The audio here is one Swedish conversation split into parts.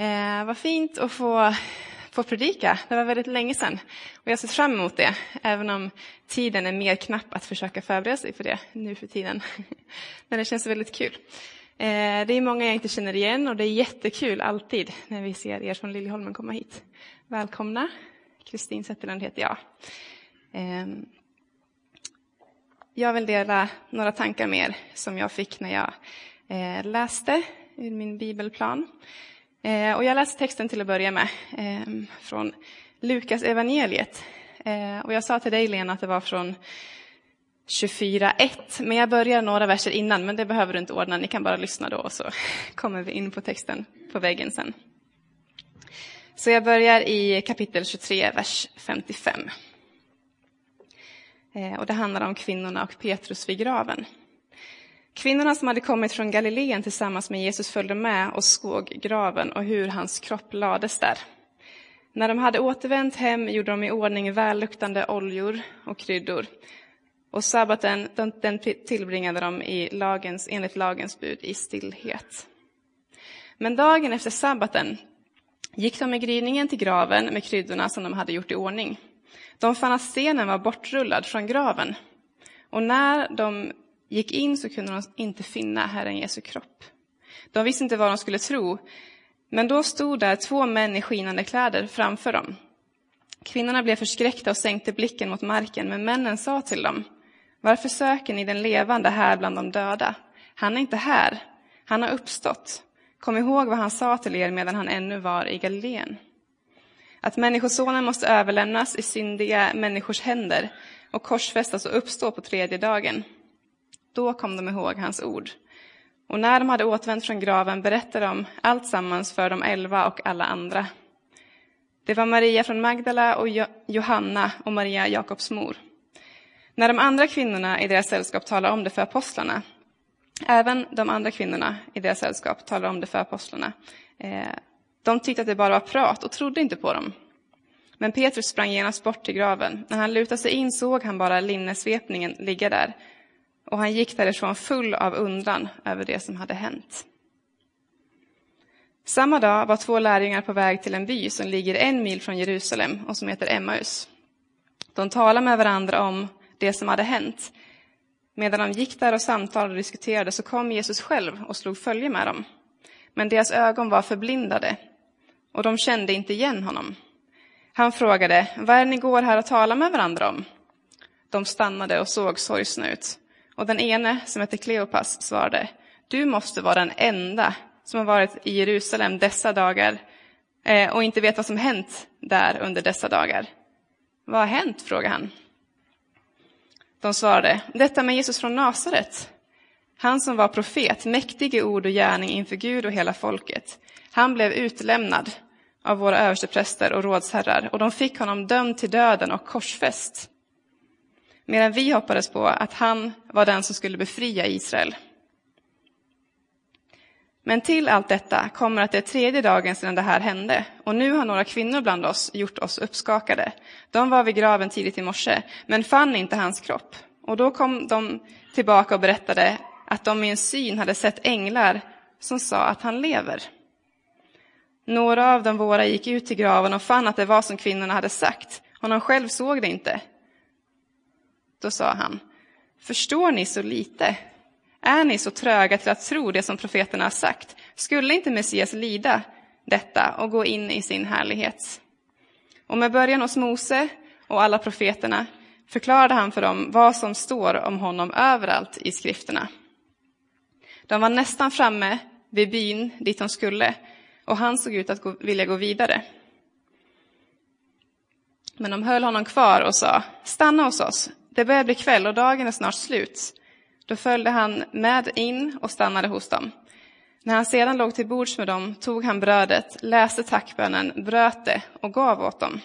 Eh, vad fint att få, få predika. Det var väldigt länge sedan och jag ser fram emot det, även om tiden är mer knapp att försöka förbereda sig för det nu för tiden. Men det känns väldigt kul. Eh, det är många jag inte känner igen och det är jättekul alltid när vi ser er från Liljeholmen komma hit. Välkomna. Kristin Zetterlund heter jag. Eh, jag vill dela några tankar med er som jag fick när jag eh, läste ur min bibelplan. Eh, och jag läser texten till att börja med ehm, från Lukas evangeliet. Eh, och jag sa till dig Lena att det var från 24.1, men jag börjar några verser innan, men det behöver du inte ordna, ni kan bara lyssna då och så kommer vi in på texten på väggen sen. Så jag börjar i kapitel 23, vers 55. Eh, och det handlar om kvinnorna och Petrus vid graven. Kvinnorna som hade kommit från Galileen tillsammans med Jesus följde med och såg graven och hur hans kropp lades där. När de hade återvänt hem gjorde de i ordning välluktande oljor och kryddor. Och sabbaten den tillbringade de i lagens, enligt lagens bud i stillhet. Men dagen efter sabbaten gick de med gryningen till graven med kryddorna som de hade gjort i ordning. De fann att stenen var bortrullad från graven. Och när de gick in så kunde de inte finna Herren Jesu kropp. De visste inte vad de skulle tro, men då stod där två män i skinande kläder framför dem. Kvinnorna blev förskräckta och sänkte blicken mot marken, men männen sa till dem, varför söker ni den levande här bland de döda? Han är inte här, han har uppstått. Kom ihåg vad han sa till er medan han ännu var i Galileen. Att Människosonen måste överlämnas i syndiga människors händer och korsfästas och uppstå på tredje dagen. Då kom de ihåg hans ord. Och när de hade återvänt från graven berättade de allt sammans för de elva och alla andra. Det var Maria från Magdala och Johanna och Maria, Jakobs mor. När de andra kvinnorna i deras sällskap talade om det för apostlarna, även de andra kvinnorna i deras sällskap talade om det för apostlarna, eh, de tyckte att det bara var prat och trodde inte på dem. Men Petrus sprang genast bort till graven. När han lutade sig in såg han bara linnesvepningen ligga där och han gick därifrån full av undran över det som hade hänt. Samma dag var två lärjungar på väg till en by som ligger en mil från Jerusalem och som heter Emmaus. De talade med varandra om det som hade hänt. Medan de gick där och samtalade och diskuterade så kom Jesus själv och slog följe med dem. Men deras ögon var förblindade och de kände inte igen honom. Han frågade, vad är det ni går här och talar med varandra om? De stannade och såg sorgsna ut. Och den ene, som hette Kleopas, svarade, du måste vara den enda som har varit i Jerusalem dessa dagar eh, och inte vet vad som hänt där under dessa dagar. Vad har hänt? frågade han. De svarade, detta med Jesus från Nasaret, han som var profet, mäktig i ord och gärning inför Gud och hela folket. Han blev utlämnad av våra överstepräster och rådsherrar och de fick honom dömd till döden och korsfäst medan vi hoppades på att han var den som skulle befria Israel. Men till allt detta kommer att det är tredje dagen sedan det här hände och nu har några kvinnor bland oss gjort oss uppskakade. De var vid graven tidigt i morse men fann inte hans kropp. Och då kom de tillbaka och berättade att de i en syn hade sett änglar som sa att han lever. Några av de våra gick ut till graven och fann att det var som kvinnorna hade sagt. och Honom själv såg det inte. Då sa han, förstår ni så lite? Är ni så tröga till att tro det som profeterna har sagt? Skulle inte Messias lida detta och gå in i sin härlighet? Och med början hos Mose och alla profeterna förklarade han för dem vad som står om honom överallt i skrifterna. De var nästan framme vid byn dit de skulle och han såg ut att gå, vilja gå vidare. Men de höll honom kvar och sa, stanna hos oss, det började bli kväll och dagen är snart slut. Då följde han med in och stannade hos dem. När han sedan låg till bords med dem tog han brödet, läste tackbönen, bröt det och gav åt dem.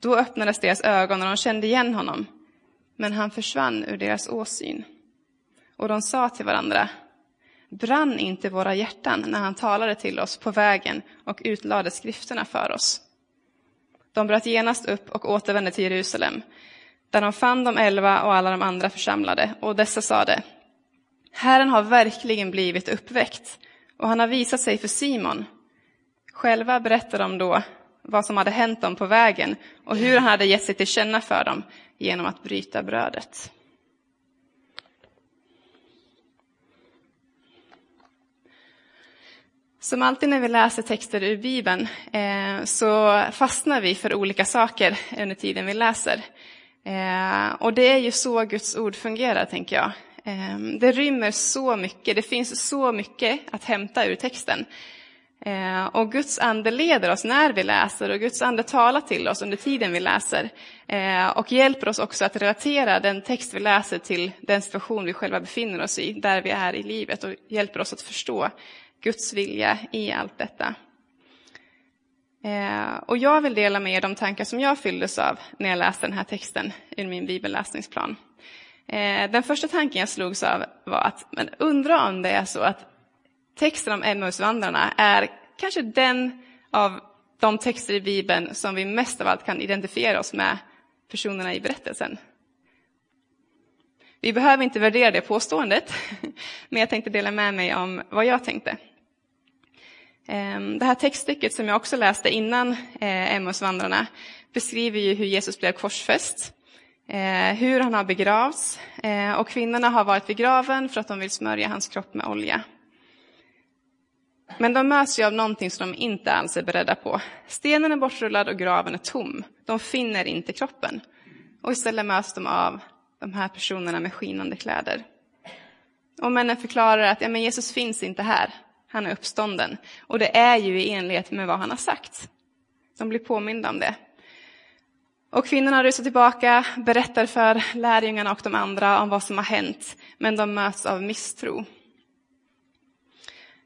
Då öppnades deras ögon och de kände igen honom, men han försvann ur deras åsyn. Och de sa till varandra, brann inte våra hjärtan när han talade till oss på vägen och utlade skrifterna för oss? De bröt genast upp och återvände till Jerusalem där de fann de elva och alla de andra församlade, och dessa sade, Herren har verkligen blivit uppväckt, och han har visat sig för Simon. Själva berättade de då vad som hade hänt dem på vägen och hur han hade gett sig till känna för dem genom att bryta brödet. Som alltid när vi läser texter ur Bibeln eh, så fastnar vi för olika saker under tiden vi läser. Eh, och det är ju så Guds ord fungerar, tänker jag. Eh, det rymmer så mycket, det finns så mycket att hämta ur texten. Eh, och Guds ande leder oss när vi läser och Guds ande talar till oss under tiden vi läser. Eh, och hjälper oss också att relatera den text vi läser till den situation vi själva befinner oss i, där vi är i livet och hjälper oss att förstå Guds vilja i allt detta. Eh, och jag vill dela med er de tankar som jag fylldes av när jag läste den här texten i min bibelläsningsplan. Eh, den första tanken jag slogs av var att men undra om det är så att texten om Emmausvandrarna är kanske den av de texter i Bibeln som vi mest av allt kan identifiera oss med personerna i berättelsen. Vi behöver inte värdera det påståendet, men jag tänkte dela med mig om vad jag tänkte. Ehm, det här textstycket som jag också läste innan eh, Emmausvandrarna beskriver ju hur Jesus blev korsfäst, eh, hur han har begravts eh, och kvinnorna har varit vid graven för att de vill smörja hans kropp med olja. Men de möts ju av någonting som de inte alls är beredda på. Stenen är bortrullad och graven är tom. De finner inte kroppen. Och istället möts de av de här personerna med skinande kläder. Och männen förklarar att ja, men Jesus finns inte här, han är uppstånden. Och det är ju i enlighet med vad han har sagt. De blir påminda om det. Och kvinnorna rusar tillbaka, berättar för lärjungarna och de andra om vad som har hänt, men de möts av misstro.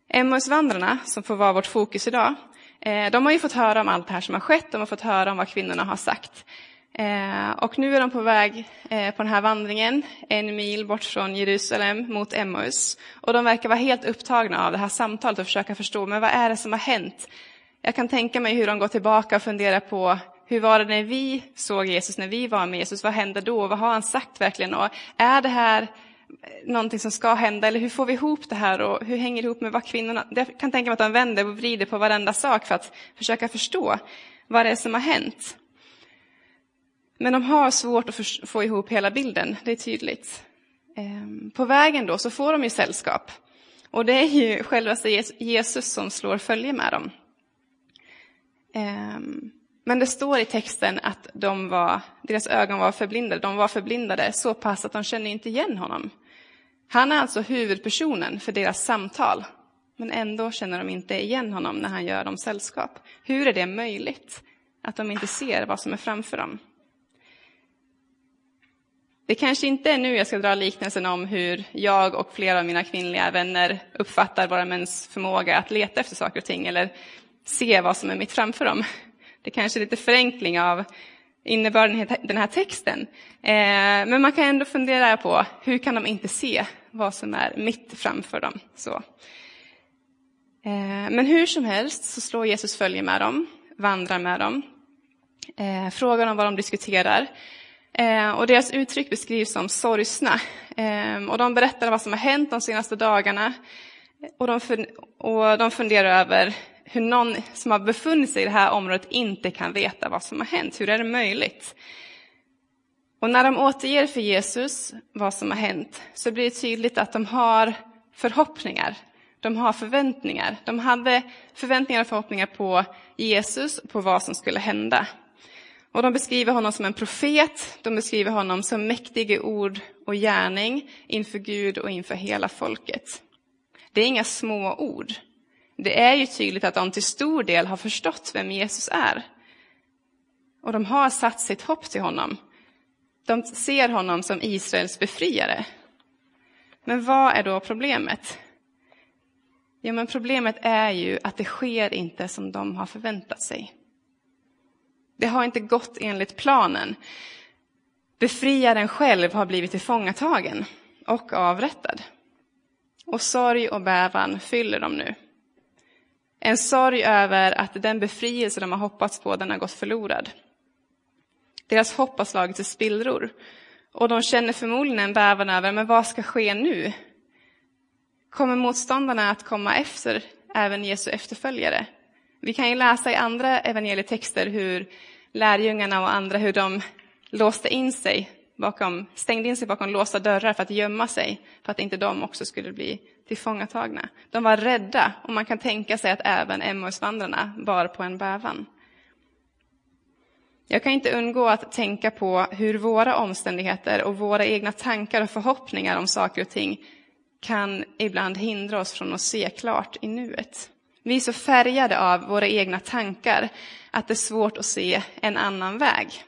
Emmausvandrarna, som får vara vårt fokus idag, eh, de har ju fått höra om allt det här som har skett, de har fått höra om vad kvinnorna har sagt. Eh, och nu är de på väg eh, på den här vandringen, en mil bort från Jerusalem mot Emmaus. Och de verkar vara helt upptagna av det här samtalet och försöka förstå, men vad är det som har hänt? Jag kan tänka mig hur de går tillbaka och funderar på hur var det när vi såg Jesus, när vi var med Jesus? Vad hände då? Vad har han sagt verkligen? Och är det här eh, någonting som ska hända, eller hur får vi ihop det här och hur hänger det ihop med vad kvinnorna... Jag kan tänka mig att de vänder och vrider på varenda sak för att försöka förstå vad det är som har hänt. Men de har svårt att få ihop hela bilden, det är tydligt. Ehm, på vägen då så får de ju sällskap. Och det är ju självaste Jesus som slår följe med dem. Ehm, men det står i texten att de var, deras ögon var förblindade. De var förblindade så pass att de kände inte igen honom. Han är alltså huvudpersonen för deras samtal. Men ändå känner de inte igen honom när han gör dem sällskap. Hur är det möjligt att de inte ser vad som är framför dem? Det kanske inte är nu jag ska dra liknelsen om hur jag och flera av mina kvinnliga vänner uppfattar våra mäns förmåga att leta efter saker och ting eller se vad som är mitt framför dem. Det kanske är lite förenkling av innebörden i den här texten. Eh, men man kan ändå fundera på hur kan de inte se vad som är mitt framför dem. Så. Eh, men hur som helst så slår Jesus följe med dem, vandrar med dem, eh, frågar dem vad de diskuterar. Eh, och deras uttryck beskrivs som sorgsna. Ehm, och de berättar vad som har hänt de senaste dagarna. Och de, och de funderar över hur någon som har befunnit sig i det här området inte kan veta vad som har hänt. Hur är det möjligt? Och när de återger för Jesus vad som har hänt så blir det tydligt att de har förhoppningar. De har förväntningar. De hade förväntningar och förhoppningar på Jesus, på vad som skulle hända. Och de beskriver honom som en profet, de beskriver honom som mäktig i ord och gärning inför Gud och inför hela folket. Det är inga små ord. Det är ju tydligt att de till stor del har förstått vem Jesus är. Och de har satt sitt hopp till honom. De ser honom som Israels befriare. Men vad är då problemet? Ja, men problemet är ju att det sker inte som de har förväntat sig. Det har inte gått enligt planen. Befriaren själv har blivit tillfångatagen och avrättad. Och sorg och bävan fyller dem nu. En sorg över att den befrielse de har hoppats på, den har gått förlorad. Deras hopp har slagits i spillror. Och de känner förmodligen en bävan över, men vad ska ske nu? Kommer motståndarna att komma efter även Jesu efterföljare? Vi kan ju läsa i andra evangelietexter hur lärjungarna och andra hur de låste in sig bakom, stängde in sig bakom låsta dörrar för att gömma sig, för att inte de också skulle bli tillfångatagna. De var rädda och man kan tänka sig att även Emmausvandrarna bar på en bävan. Jag kan inte undgå att tänka på hur våra omständigheter och våra egna tankar och förhoppningar om saker och ting kan ibland hindra oss från att se klart i nuet. Vi är så färgade av våra egna tankar att det är svårt att se en annan väg.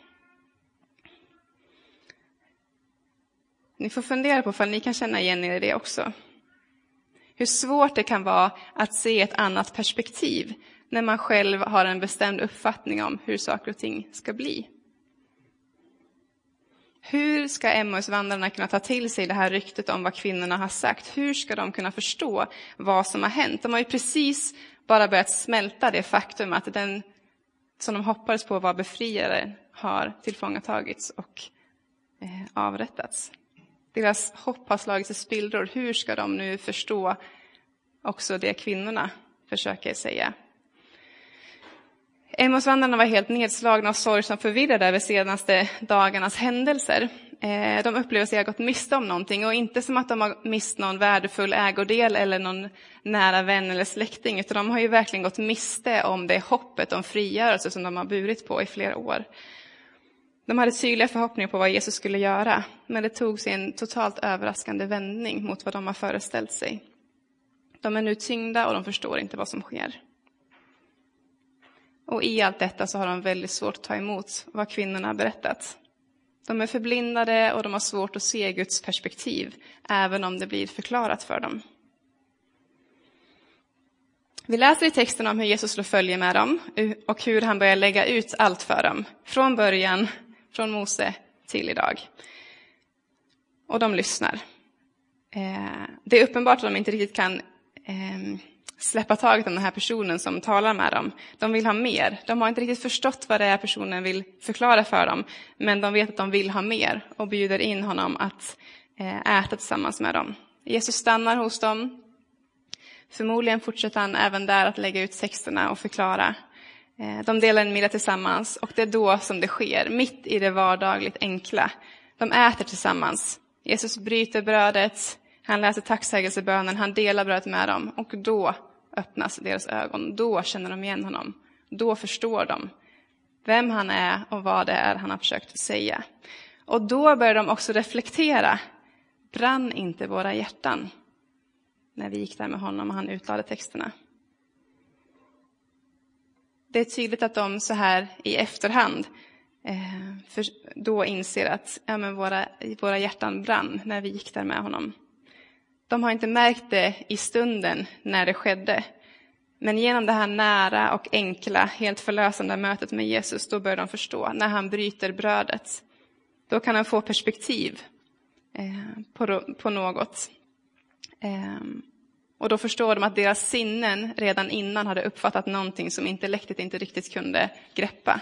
Ni får fundera på om ni kan känna igen er i det också. Hur svårt det kan vara att se ett annat perspektiv när man själv har en bestämd uppfattning om hur saker och ting ska bli. Hur ska Emmausvandrarna kunna ta till sig det här ryktet om vad kvinnorna har sagt? Hur ska de kunna förstå vad som har hänt? De har ju precis bara börjat smälta det faktum att den som de hoppades på var befriare har tillfångatagits och eh, avrättats. Deras hopp har slagits i spillror. Hur ska de nu förstå också det kvinnorna försöker säga? Emmausvandrarna var helt nedslagna och sorgsamt förvirrade över senaste dagarnas händelser. Eh, de upplever sig ha gått miste om någonting och inte som att de har mist någon värdefull ägodel eller någon nära vän eller släkting, utan de har ju verkligen gått miste om det hoppet om frigörelse som de har burit på i flera år. De hade tydliga förhoppningar på vad Jesus skulle göra, men det tog sig en totalt överraskande vändning mot vad de har föreställt sig. De är nu tyngda och de förstår inte vad som sker. Och i allt detta så har de väldigt svårt att ta emot vad kvinnorna har berättat. De är förblindade och de har svårt att se Guds perspektiv, även om det blir förklarat för dem. Vi läser i texten om hur Jesus slår följe med dem och hur han börjar lägga ut allt för dem, från början, från Mose till idag. Och de lyssnar. Eh, det är uppenbart att de inte riktigt kan ehm, släppa taget om den här personen som talar med dem. De vill ha mer. De har inte riktigt förstått vad det är personen vill förklara för dem, men de vet att de vill ha mer och bjuder in honom att eh, äta tillsammans med dem. Jesus stannar hos dem. Förmodligen fortsätter han även där att lägga ut texterna och förklara. Eh, de delar en middag tillsammans och det är då som det sker, mitt i det vardagligt enkla. De äter tillsammans. Jesus bryter brödet, han läser tacksägelsebönen, han delar brödet med dem och då öppnas deras ögon. Då känner de igen honom. Då förstår de vem han är och vad det är han har försökt säga. Och då börjar de också reflektera. Brann inte våra hjärtan när vi gick där med honom och han utlade texterna? Det är tydligt att de så här i efterhand eh, då inser att ja, men våra, våra hjärtan brann när vi gick där med honom. De har inte märkt det i stunden när det skedde. Men genom det här nära och enkla, helt förlösande mötet med Jesus, då börjar de förstå. När han bryter brödet, då kan han få perspektiv eh, på, något. Ehm, och då förstår de att deras sinnen redan innan hade uppfattat någonting som intellektet inte riktigt kunde greppa.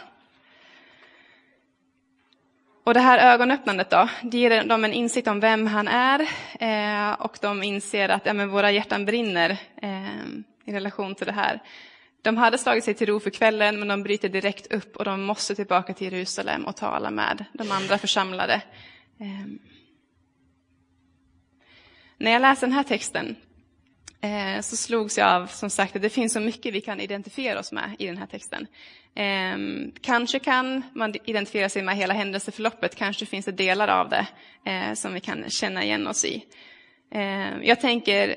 Och det här ögonöppnandet då, det ger dem en insikt om vem han är eh, och de inser att ja, men våra hjärtan brinner eh, i relation till det här. De hade slagit sig till ro för kvällen men de bryter direkt upp och de måste tillbaka till Jerusalem och tala med de andra församlade. Eh, när jag läser den här texten Eh, så slogs jag av som sagt att det finns så mycket vi kan identifiera oss med i den här texten. Ehm, kanske kan man identifiera sig med hela händelseförloppet, kanske finns det delar av det eh, som vi kan känna igen oss i. Ehm, jag tänker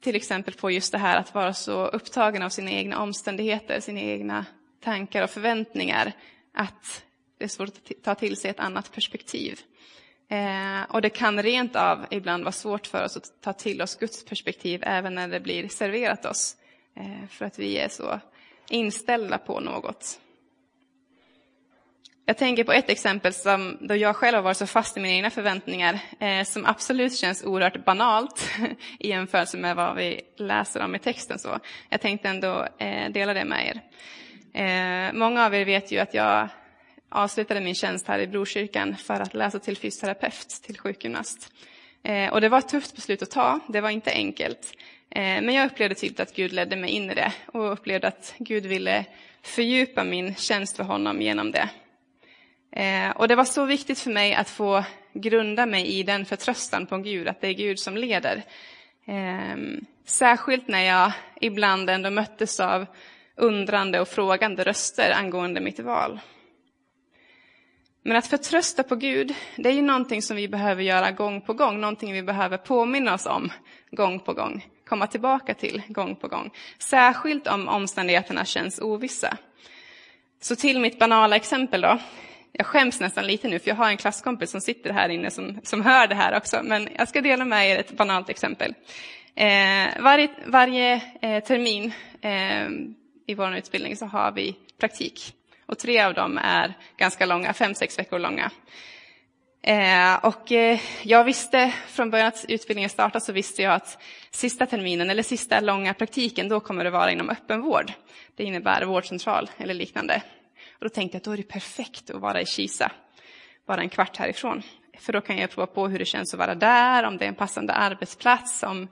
till exempel på just det här att vara så upptagen av sina egna omständigheter, sina egna tankar och förväntningar, att det är svårt att ta till sig ett annat perspektiv. Eh, och det kan rent av ibland vara svårt för oss att ta till oss Guds perspektiv även när det blir serverat oss, eh, för att vi är så inställda på något. Jag tänker på ett exempel som, då jag själv har varit så fast i mina egna förväntningar, eh, som absolut känns oerhört banalt i jämförelse med vad vi läser om i texten. Så jag tänkte ändå eh, dela det med er. Eh, många av er vet ju att jag avslutade min tjänst här i Brokyrkan för att läsa till fysioterapeut, till sjukgymnast. Eh, och det var ett tufft beslut att ta, det var inte enkelt. Eh, men jag upplevde tydligt att Gud ledde mig in i det och upplevde att Gud ville fördjupa min tjänst för honom genom det. Eh, och det var så viktigt för mig att få grunda mig i den förtröstan på Gud, att det är Gud som leder. Ehm, särskilt när jag ibland ändå möttes av undrande och frågande röster angående mitt val. Men att förtrösta på Gud, det är ju någonting som vi behöver göra gång på gång, någonting vi behöver påminna oss om gång på gång, komma tillbaka till gång på gång. Särskilt om omständigheterna känns ovissa. Så till mitt banala exempel då. Jag skäms nästan lite nu, för jag har en klasskompis som sitter här inne som, som hör det här också, men jag ska dela med er ett banalt exempel. Eh, varje varje eh, termin eh, i vår utbildning så har vi praktik. Och tre av dem är ganska långa, fem, sex veckor långa. Eh, och eh, jag visste från början att utbildningen startade så visste jag att sista terminen eller sista långa praktiken då kommer det vara inom öppenvård. Det innebär vårdcentral eller liknande. Och då tänkte jag att då är det perfekt att vara i Kisa, bara en kvart härifrån. För då kan jag prova på hur det känns att vara där, om det är en passande arbetsplats, om,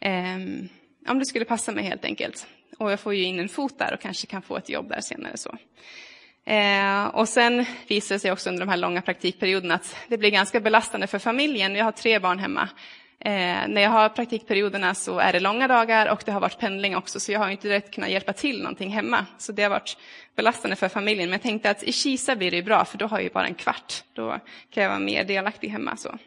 eh, om det skulle passa mig helt enkelt. Och jag får ju in en fot där och kanske kan få ett jobb där senare. så. Eh, och sen visar det sig också under de här långa praktikperioderna att det blir ganska belastande för familjen. Jag har tre barn hemma. Eh, när jag har praktikperioderna så är det långa dagar och det har varit pendling också, så jag har inte direkt kunnat hjälpa till någonting hemma. Så det har varit belastande för familjen. Men jag tänkte att i Kisa blir det bra, för då har jag ju bara en kvart. Då kan jag vara mer delaktig hemma. Så.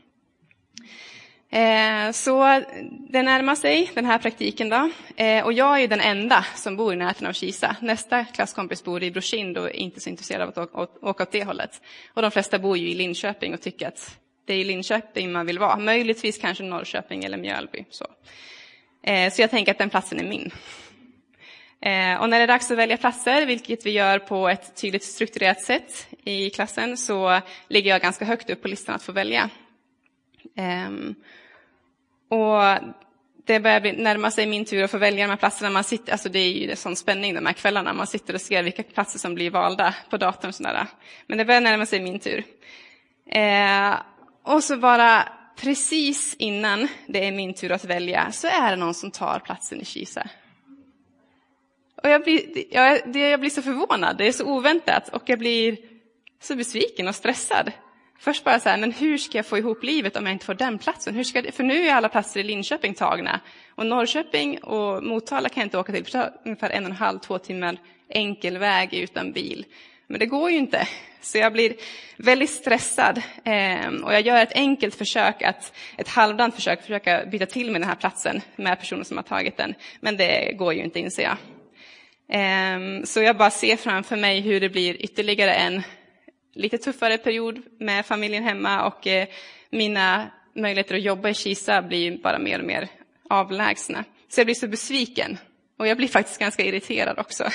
Eh, så det närmar sig, den här praktiken. Då. Eh, och jag är den enda som bor i närheten av Kisa. Nästa klasskompis bor i Brosind och är inte så intresserad av att åka åt det hållet. Och de flesta bor ju i Linköping och tycker att det är i Linköping man vill vara. Möjligtvis kanske Norrköping eller Mjölby. Så, eh, så jag tänker att den platsen är min. Och när det är dags att välja platser, vilket vi gör på ett tydligt strukturerat sätt i klassen, så ligger jag ganska högt upp på listan att få välja. Ehm, och det börjar bli, närma sig min tur att få välja de här platserna. Man sitter, alltså det är ju en sån spänning de här kvällarna. Man sitter och ser vilka platser som blir valda på datorn. Sådär. Men det börjar närma sig min tur. Eh, och så bara precis innan det är min tur att välja så är det någon som tar platsen i Kisa. Och jag blir, jag, jag blir så förvånad, det är så oväntat och jag blir så besviken och stressad. Först bara så här, men hur ska jag få ihop livet om jag inte får den platsen? Hur ska det, för nu är alla platser i Linköping tagna. Och Norrköping och Motala kan jag inte åka till, för det tar ungefär en och en halv, två timmar enkel väg utan bil. Men det går ju inte. Så jag blir väldigt stressad. Ehm, och jag gör ett enkelt försök, att, ett halvdant försök, försöka byta till med den här platsen med personen som har tagit den. Men det går ju inte, inser jag. Ehm, så jag bara ser framför mig hur det blir ytterligare en lite tuffare period med familjen hemma och eh, mina möjligheter att jobba i Kisa blir bara mer och mer avlägsna. Så jag blir så besviken och jag blir faktiskt ganska irriterad också.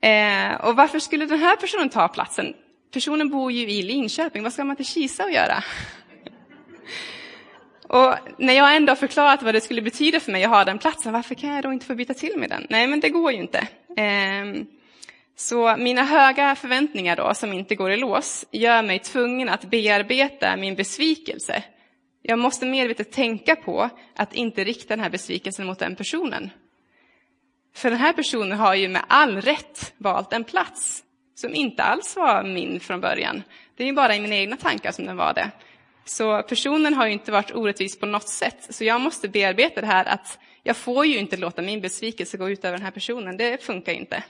Eh, och varför skulle den här personen ta platsen? Personen bor ju i Linköping, vad ska man till Kisa och göra? och när jag ändå förklarat vad det skulle betyda för mig att ha den platsen, varför kan jag då inte få byta till mig den? Nej, men det går ju inte. Ehm, så mina höga förväntningar då, som inte går i lås, gör mig tvungen att bearbeta min besvikelse. Jag måste medvetet tänka på att inte rikta den här besvikelsen mot den personen. För den här personen har ju med all rätt valt en plats som inte alls var min från början. Det är ju bara i mina egna tankar som den var det. Så personen har ju inte varit orättvis på något sätt. Så jag måste bearbeta det här att jag får ju inte låta min besvikelse gå ut över den här personen. Det funkar inte.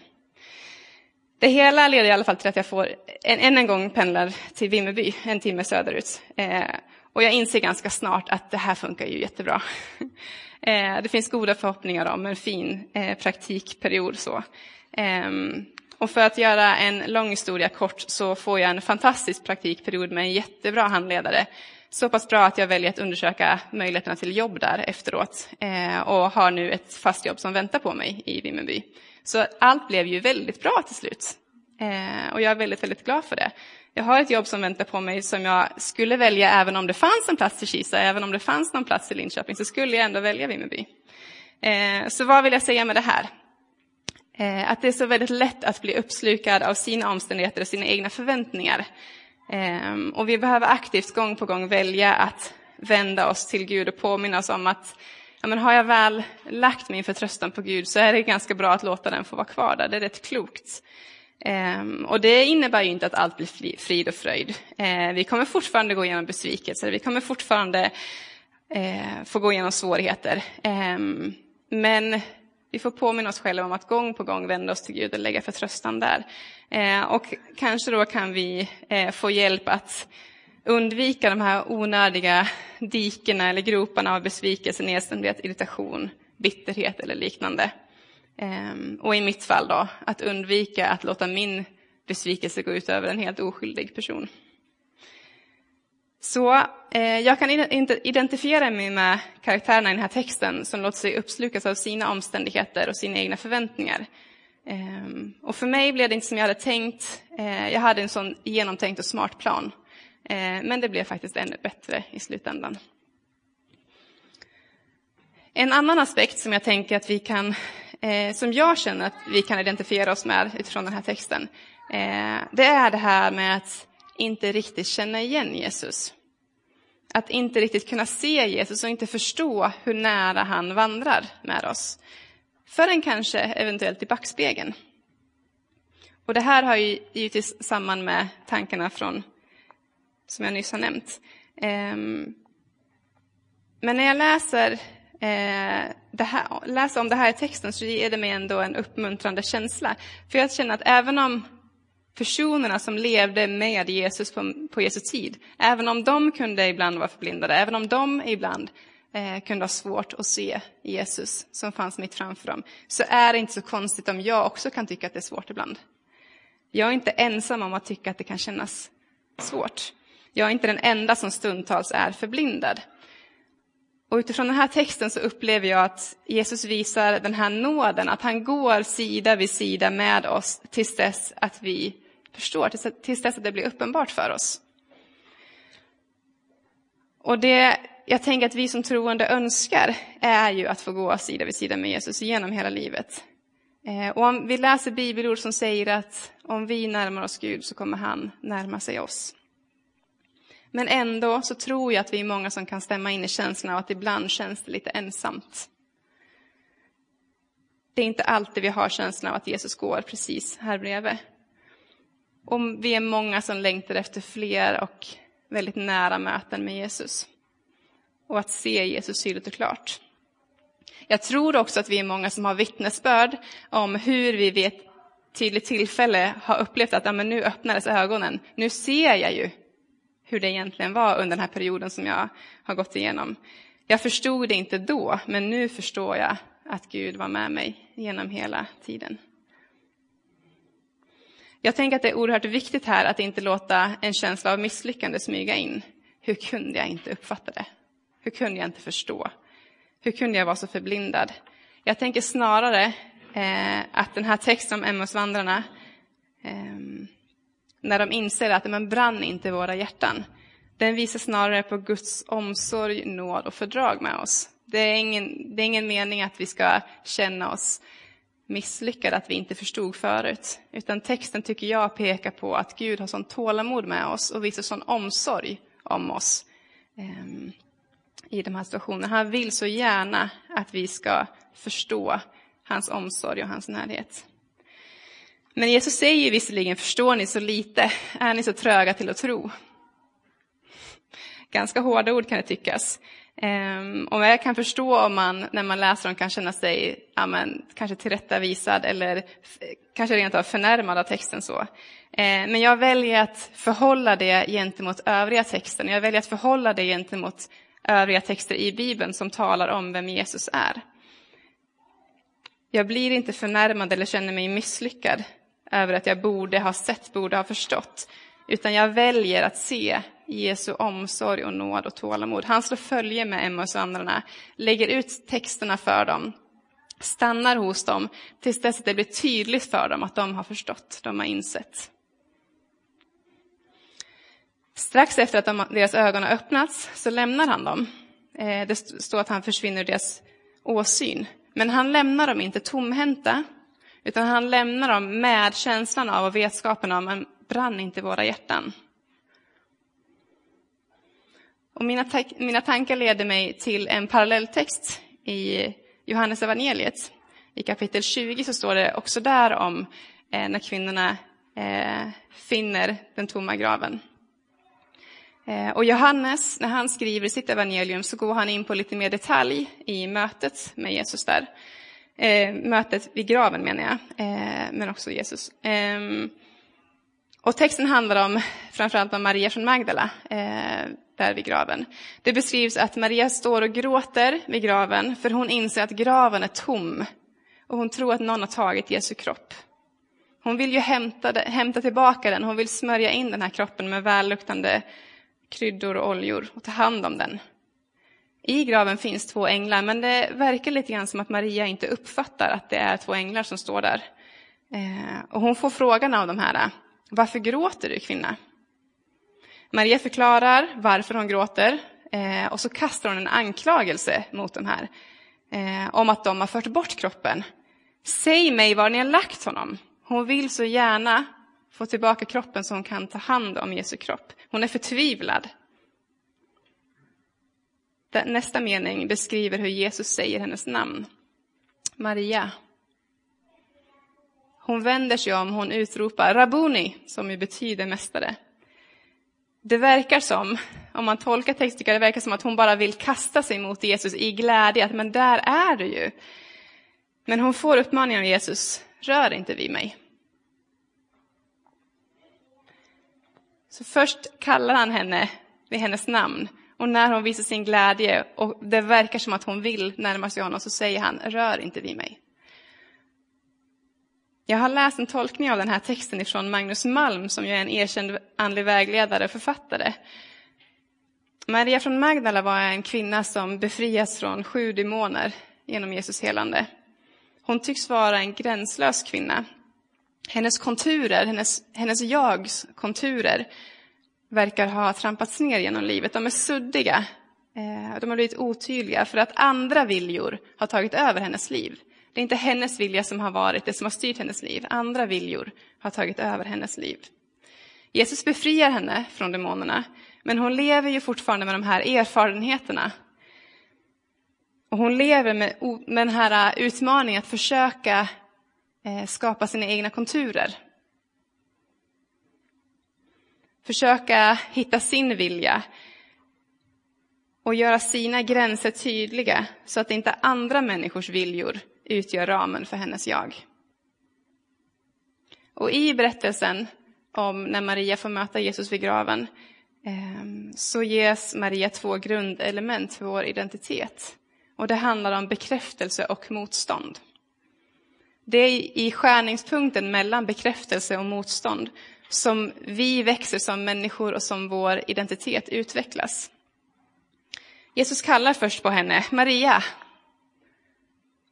Det hela leder i alla fall till att jag får än en, en gång pendlar till Vimmerby, en timme söderut. Eh, och jag inser ganska snart att det här funkar ju jättebra. Eh, det finns goda förhoppningar om en fin eh, praktikperiod. Så. Eh, och för att göra en lång historia kort så får jag en fantastisk praktikperiod med en jättebra handledare. Så pass bra att jag väljer att undersöka möjligheterna till jobb där efteråt eh, och har nu ett fast jobb som väntar på mig i Vimmerby. Så allt blev ju väldigt bra till slut. Eh, och jag är väldigt, väldigt glad för det. Jag har ett jobb som väntar på mig som jag skulle välja även om det fanns en plats i Kisa, även om det fanns någon plats i Linköping, så skulle jag ändå välja Vimmerby. Eh, så vad vill jag säga med det här? Eh, att det är så väldigt lätt att bli uppslukad av sina omständigheter och sina egna förväntningar. Eh, och vi behöver aktivt gång på gång välja att vända oss till Gud och påminna oss om att ja, men har jag väl lagt min förtröstan på Gud så är det ganska bra att låta den få vara kvar där. Det är rätt klokt. Ehm, och det innebär ju inte att allt blir frid och fröjd. Ehm, vi kommer fortfarande gå igenom besvikelser, vi kommer fortfarande eh, få gå igenom svårigheter. Ehm, men vi får påminna oss själva om att gång på gång vända oss till Gud och lägga förtröstan där. Och kanske då kan vi eh, få hjälp att undvika de här onödiga dikena eller groparna av besvikelse, nedstämdhet, irritation, bitterhet eller liknande. Ehm, och i mitt fall då, att undvika att låta min besvikelse gå ut över en helt oskyldig person. Så eh, jag kan identifiera mig med karaktärerna i den här texten som låter sig uppslukas av sina omständigheter och sina egna förväntningar. Eh, och för mig blev det inte som jag hade tänkt. Eh, jag hade en sån genomtänkt och smart plan. Eh, men det blev faktiskt ännu bättre i slutändan. En annan aspekt som jag tänker att vi kan, eh, som jag känner att vi kan identifiera oss med utifrån den här texten, eh, det är det här med att inte riktigt känna igen Jesus. Att inte riktigt kunna se Jesus och inte förstå hur nära han vandrar med oss. Förrän kanske eventuellt i backspegeln. Och det här har ju givetvis samman med tankarna från som jag nyss har nämnt. Ehm, men när jag läser, eh, det här, läser om det här i texten så ger det mig ändå en uppmuntrande känsla. För jag känner att även om personerna som levde med Jesus på, på Jesu tid, även om de kunde ibland vara förblindade, även om de ibland eh, kunde ha svårt att se Jesus som fanns mitt framför dem, så är det inte så konstigt om jag också kan tycka att det är svårt ibland. Jag är inte ensam om att tycka att det kan kännas svårt. Jag är inte den enda som stundtals är förblindad. Och utifrån den här texten så upplever jag att Jesus visar den här nåden, att han går sida vid sida med oss tills dess att vi förstår, tills dess att det blir uppenbart för oss. Och det jag tänker att vi som troende önskar är ju att få gå sida vid sida med Jesus genom hela livet. Eh, och om vi läser bibelord som säger att om vi närmar oss Gud så kommer han närma sig oss. Men ändå så tror jag att vi är många som kan stämma in i känslan av att ibland känns det lite ensamt. Det är inte alltid vi har känslan av att Jesus går precis här bredvid. Och vi är många som längtar efter fler och väldigt nära möten med Jesus. Och att se Jesus tydligt och klart. Jag tror också att vi är många som har vittnesbörd om hur vi vid ett tydligt tillfälle har upplevt att ja, men nu öppnades ögonen. Nu ser jag ju hur det egentligen var under den här perioden som jag har gått igenom. Jag förstod det inte då, men nu förstår jag att Gud var med mig genom hela tiden. Jag tänker att det är oerhört viktigt här att inte låta en känsla av misslyckande smyga in. Hur kunde jag inte uppfatta det? Hur kunde jag inte förstå? Hur kunde jag vara så förblindad? Jag tänker snarare eh, att den här texten om Emmausvandrarna eh, när de inser att man brann inte våra hjärtan. Den visar snarare på Guds omsorg, nåd och fördrag med oss. Det är ingen, det är ingen mening att vi ska känna oss misslyckade, att vi inte förstod förut. Utan texten tycker jag pekar på att Gud har sån tålamod med oss och visar sån omsorg om oss eh, i de här situationerna. Han vill så gärna att vi ska förstå hans omsorg och hans närhet. Men Jesus säger visserligen, förstår ni så lite, är ni så tröga till att tro? Ganska hårda ord kan det tyckas. Ehm, och jag kan förstå om man, när man läser dem, kan känna sig ja, men, kanske tillrättavisad eller kanske rent av förnärmad av texten. så. Ehm, men jag väljer att förhålla det gentemot övriga texten. Jag väljer att förhålla det gentemot övriga texter i Bibeln som talar om vem Jesus är. Jag blir inte förnärmad eller känner mig misslyckad över att jag borde ha sett, borde ha förstått. Utan jag väljer att se Jesu omsorg och nåd och tålamod. Han slår följe med Emma och andra, lägger ut texterna för dem, stannar hos dem tills dess att det blir tydligt för dem att de har förstått, de har insett. Strax efter att de, deras ögon har öppnats så lämnar han dem. Eh, det står att han försvinner ur deras åsyn. Men han lämnar dem inte tomhänta, utan han lämnar dem med känslan av och vetskapen om att brann inte våra hjärtan. Och mina, mina tankar leder mig till en parallelltext i Johannes evangeliet. I kapitel 20 så står det också där om eh, när kvinnorna eh, finner den tomma graven. Eh, och Johannes, när han skriver sitt evangelium så går han in på lite mer detalj i mötet med Jesus där. Eh, mötet vid graven menar jag, eh, men också Jesus. Eh, och texten handlar om framförallt om Maria från Magdala, eh, där vid graven. Det beskrivs att Maria står och gråter vid graven för hon inser att graven är tom och hon tror att någon har tagit Jesu kropp. Hon vill ju hämta, hämta tillbaka den, hon vill smörja in den här kroppen med välluktande kryddor och oljor och ta hand om den. I graven finns två änglar, men det verkar lite grann som att Maria inte uppfattar att det är två änglar som står där. Eh, och hon får frågan av de här, varför gråter du kvinna? Maria förklarar varför hon gråter eh, och så kastar hon en anklagelse mot de här eh, om att de har fört bort kroppen. Säg mig var ni har lagt honom. Hon vill så gärna få tillbaka kroppen så hon kan ta hand om Jesu kropp. Hon är förtvivlad. Nästa mening beskriver hur Jesus säger hennes namn. Maria. Hon vänder sig om, hon utropar Rabuni, som ju betyder mästare. Det verkar som, om man tolkar texten, det verkar som att hon bara vill kasta sig mot Jesus i glädje, att men där är du ju. Men hon får uppmaningen av Jesus, rör inte vid mig. Så först kallar han henne vid hennes namn och när hon visar sin glädje och det verkar som att hon vill närma sig honom så säger han, rör inte vid mig. Jag har läst en tolkning av den här texten ifrån Magnus Malm som ju är en erkänd andlig vägledare och författare. Maria från Magdala var en kvinna som befrias från sju demoner genom Jesus helande. Hon tycks vara en gränslös kvinna. Hennes konturer, hennes, hennes jags konturer verkar ha trampats ner genom livet. De är suddiga, eh, de har blivit otydliga för att andra viljor har tagit över hennes liv. Det är inte hennes vilja som har varit det som har styrt hennes liv. Andra viljor har tagit över hennes liv. Jesus befriar henne från demonerna, men hon lever ju fortfarande med de här erfarenheterna. Och hon lever med, med den här eh, utmaningen att försöka eh, skapa sina egna konturer. Försöka hitta sin vilja och göra sina gränser tydliga så att inte andra människors viljor utgör ramen för hennes jag. Och i berättelsen om när Maria får möta Jesus vid graven ehm, så ges Maria två grundelement för vår identitet. Och det handlar om bekräftelse och motstånd. Det är i skärningspunkten mellan bekräftelse och motstånd som vi växer som människor och som vår identitet utvecklas. Jesus kallar först på henne, Maria,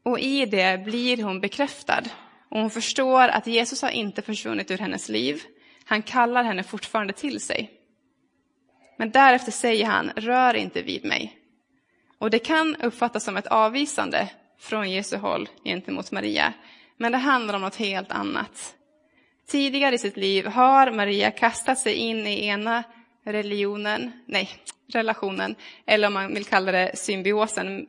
och i det blir hon bekräftad. Och hon förstår att Jesus har inte försvunnit ur hennes liv. Han kallar henne fortfarande till sig. Men därefter säger han, rör inte vid mig. Och det kan uppfattas som ett avvisande från Jesu håll gentemot Maria. Men det handlar om något helt annat. Tidigare i sitt liv har Maria kastat sig in i ena religionen, nej, relationen, eller om man vill kalla det symbiosen,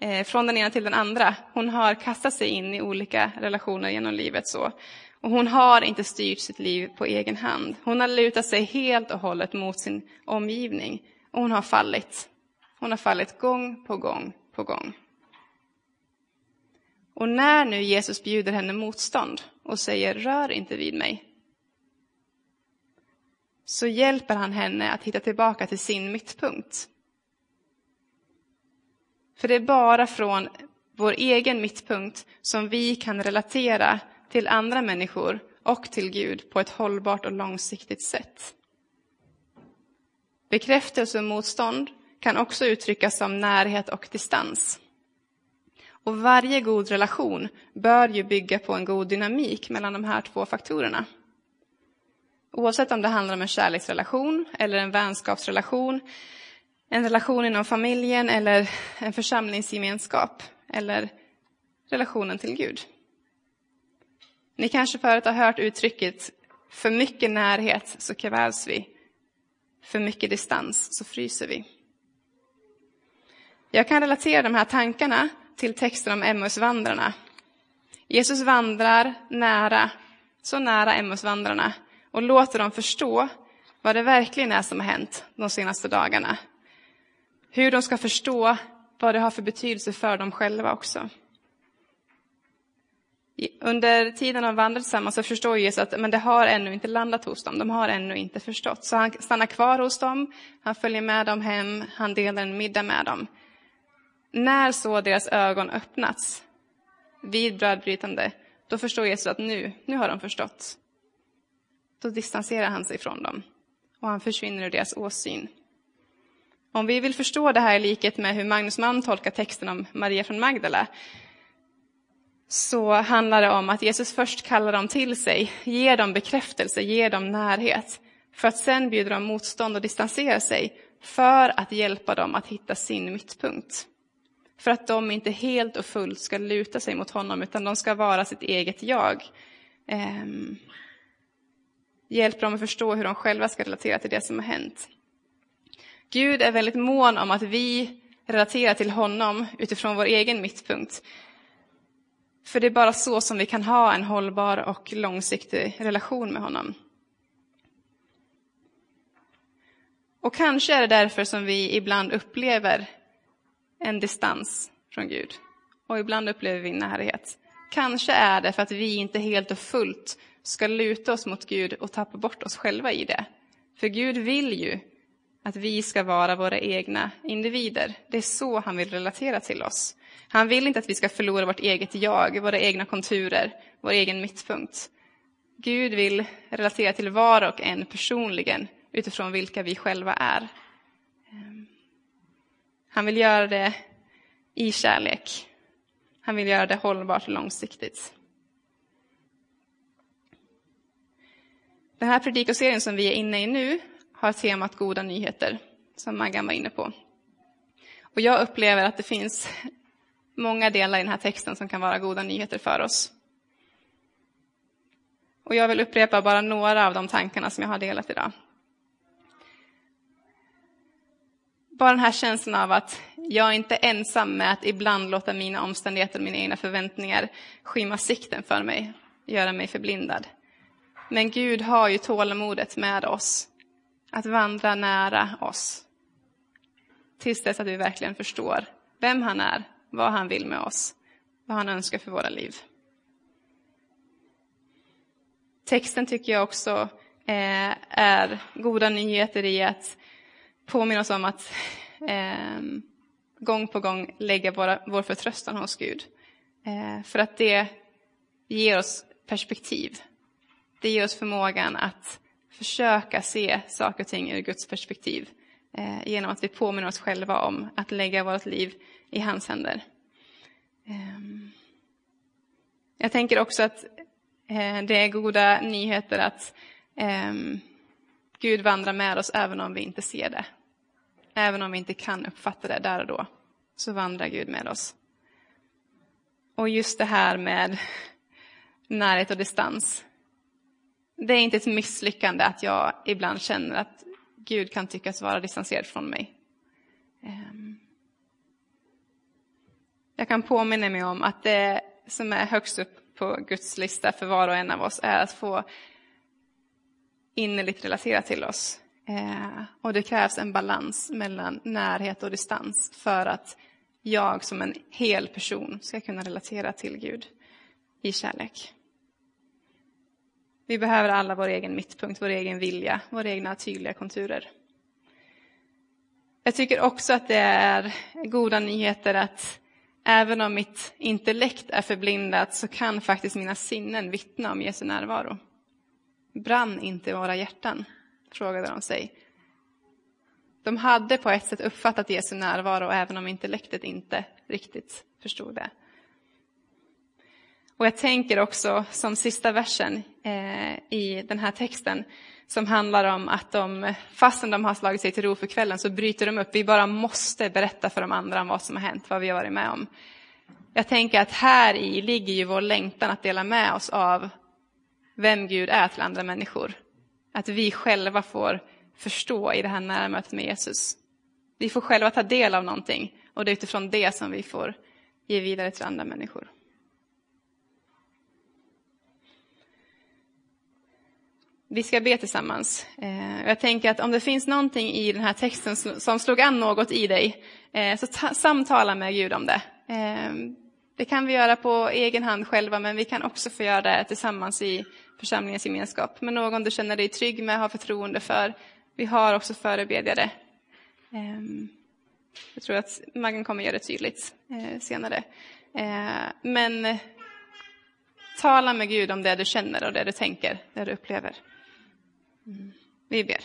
eh, från den ena till den andra. Hon har kastat sig in i olika relationer genom livet. så. Och hon har inte styrt sitt liv på egen hand. Hon har lutat sig helt och hållet mot sin omgivning. Och hon har fallit. Hon har fallit gång på gång på gång. Och när nu Jesus bjuder henne motstånd och säger rör inte vid mig. Så hjälper han henne att hitta tillbaka till sin mittpunkt. För det är bara från vår egen mittpunkt som vi kan relatera till andra människor och till Gud på ett hållbart och långsiktigt sätt. Bekräftelse och motstånd kan också uttryckas som närhet och distans. Och varje god relation bör ju bygga på en god dynamik mellan de här två faktorerna. Oavsett om det handlar om en kärleksrelation eller en vänskapsrelation en relation inom familjen eller en församlingsgemenskap eller relationen till Gud. Ni kanske förut har hört uttrycket för mycket närhet så kvävs vi. För mycket distans så fryser vi. Jag kan relatera de här tankarna till texten om Emmausvandrarna. Jesus vandrar nära, så nära Emmausvandrarna och låter dem förstå vad det verkligen är som har hänt de senaste dagarna. Hur de ska förstå vad det har för betydelse för dem själva också. Under tiden de vandrar tillsammans så förstår Jesus att men det har ännu inte landat hos dem, de har ännu inte förstått. Så han stannar kvar hos dem, han följer med dem hem, han delar en middag med dem. När så deras ögon öppnats vid brödbrytande, då förstår Jesus att nu, nu har de förstått. Då distanserar han sig från dem och han försvinner ur deras åsyn. Om vi vill förstå det här i likhet med hur Magnus Mann tolkar texten om Maria från Magdala, så handlar det om att Jesus först kallar dem till sig, ger dem bekräftelse, ger dem närhet, för att sen bjuda dem motstånd och distansera sig, för att hjälpa dem att hitta sin mittpunkt. För att de inte helt och fullt ska luta sig mot honom, utan de ska vara sitt eget jag. Ehm, hjälper dem att förstå hur de själva ska relatera till det som har hänt. Gud är väldigt mån om att vi relaterar till honom utifrån vår egen mittpunkt. För det är bara så som vi kan ha en hållbar och långsiktig relation med honom. Och kanske är det därför som vi ibland upplever en distans från Gud. Och ibland upplever vi närhet. Kanske är det för att vi inte helt och fullt ska luta oss mot Gud och tappa bort oss själva i det. För Gud vill ju att vi ska vara våra egna individer. Det är så han vill relatera till oss. Han vill inte att vi ska förlora vårt eget jag, våra egna konturer, vår egen mittpunkt. Gud vill relatera till var och en personligen utifrån vilka vi själva är. Ehm. Han vill göra det i kärlek. Han vill göra det hållbart och långsiktigt. Den här predikoserien som vi är inne i nu har temat goda nyheter, som Maggan var inne på. Och jag upplever att det finns många delar i den här texten som kan vara goda nyheter för oss. Och jag vill upprepa bara några av de tankarna som jag har delat idag. Bara den här känslan av att jag inte är ensam med att ibland låta mina omständigheter och mina egna förväntningar skymma sikten för mig, göra mig förblindad. Men Gud har ju tålamodet med oss, att vandra nära oss. Tills dess att vi verkligen förstår vem han är, vad han vill med oss, vad han önskar för våra liv. Texten tycker jag också eh, är goda nyheter i att påminna oss om att eh, gång på gång lägga våra, vår förtröstan hos Gud. Eh, för att det ger oss perspektiv. Det ger oss förmågan att försöka se saker och ting ur Guds perspektiv eh, genom att vi påminner oss själva om att lägga vårt liv i hans händer. Ehm, jag tänker också att eh, det är goda nyheter att ehm, Gud vandrar med oss även om vi inte ser det. Även om vi inte kan uppfatta det där och då, så vandrar Gud med oss. Och just det här med närhet och distans. Det är inte ett misslyckande att jag ibland känner att Gud kan tyckas vara distanserad från mig. Ehm. Jag kan påminna mig om att det som är högst upp på Guds lista för var och en av oss är att få innerligt relatera till oss. Eh, och det krävs en balans mellan närhet och distans för att jag som en hel person ska kunna relatera till Gud i kärlek. Vi behöver alla vår egen mittpunkt, vår egen vilja, våra egna tydliga konturer. Jag tycker också att det är goda nyheter att även om mitt intellekt är förblindat så kan faktiskt mina sinnen vittna om Jesu närvaro. Brann inte våra hjärtan? Frågade de sig. De hade på ett sätt uppfattat Jesu närvaro även om intellektet inte riktigt förstod det. Och jag tänker också som sista versen eh, i den här texten som handlar om att de, fastän de har slagit sig till ro för kvällen, så bryter de upp. Vi bara måste berätta för de andra om vad som har hänt, vad vi har varit med om. Jag tänker att här i ligger ju vår längtan att dela med oss av vem Gud är till andra människor. Att vi själva får förstå i det här närmötet med Jesus. Vi får själva ta del av någonting och det är utifrån det som vi får ge vidare till andra människor. Vi ska be tillsammans. Eh, jag tänker att om det finns någonting i den här texten som slog an något i dig, eh, så samtala med Gud om det. Eh, det kan vi göra på egen hand själva, men vi kan också få göra det tillsammans i församlingens gemenskap. Med någon du känner dig trygg med, har förtroende för. Vi har också förebedjare. Ehm, jag tror att Maggan kommer göra det tydligt eh, senare. Eh, men eh, tala med Gud om det du känner och det du tänker, det du upplever. Mm. Vi ber.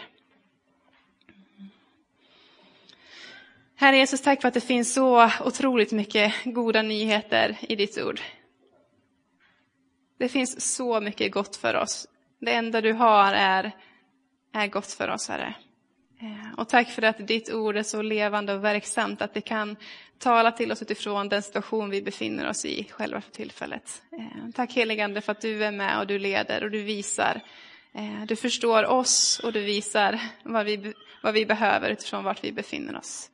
Herre Jesus, tack för att det finns så otroligt mycket goda nyheter i ditt ord. Det finns så mycket gott för oss. Det enda du har är, är gott för oss, Herre. Eh, och tack för att ditt ord är så levande och verksamt att det kan tala till oss utifrån den situation vi befinner oss i själva för tillfället. Eh, tack heligande för att du är med och du leder och du visar eh, du förstår oss och du visar vad vi, vad vi behöver utifrån vart vi befinner oss.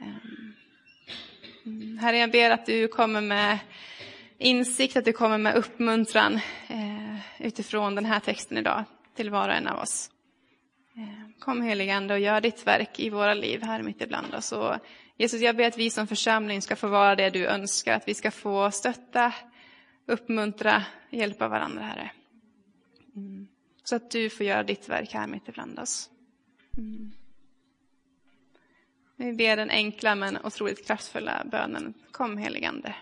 Mm. Herre, jag ber att du kommer med insikt, att du kommer med uppmuntran eh, utifrån den här texten idag till var och en av oss. Eh, kom heligande och gör ditt verk i våra liv här mitt ibland oss. Och Jesus, jag ber att vi som församling ska få vara det du önskar, att vi ska få stötta, uppmuntra, hjälpa varandra, Herre. Mm. Så att du får göra ditt verk här mitt ibland oss. Mm. Vi ber den enkla men otroligt kraftfulla bönen. Kom heligande.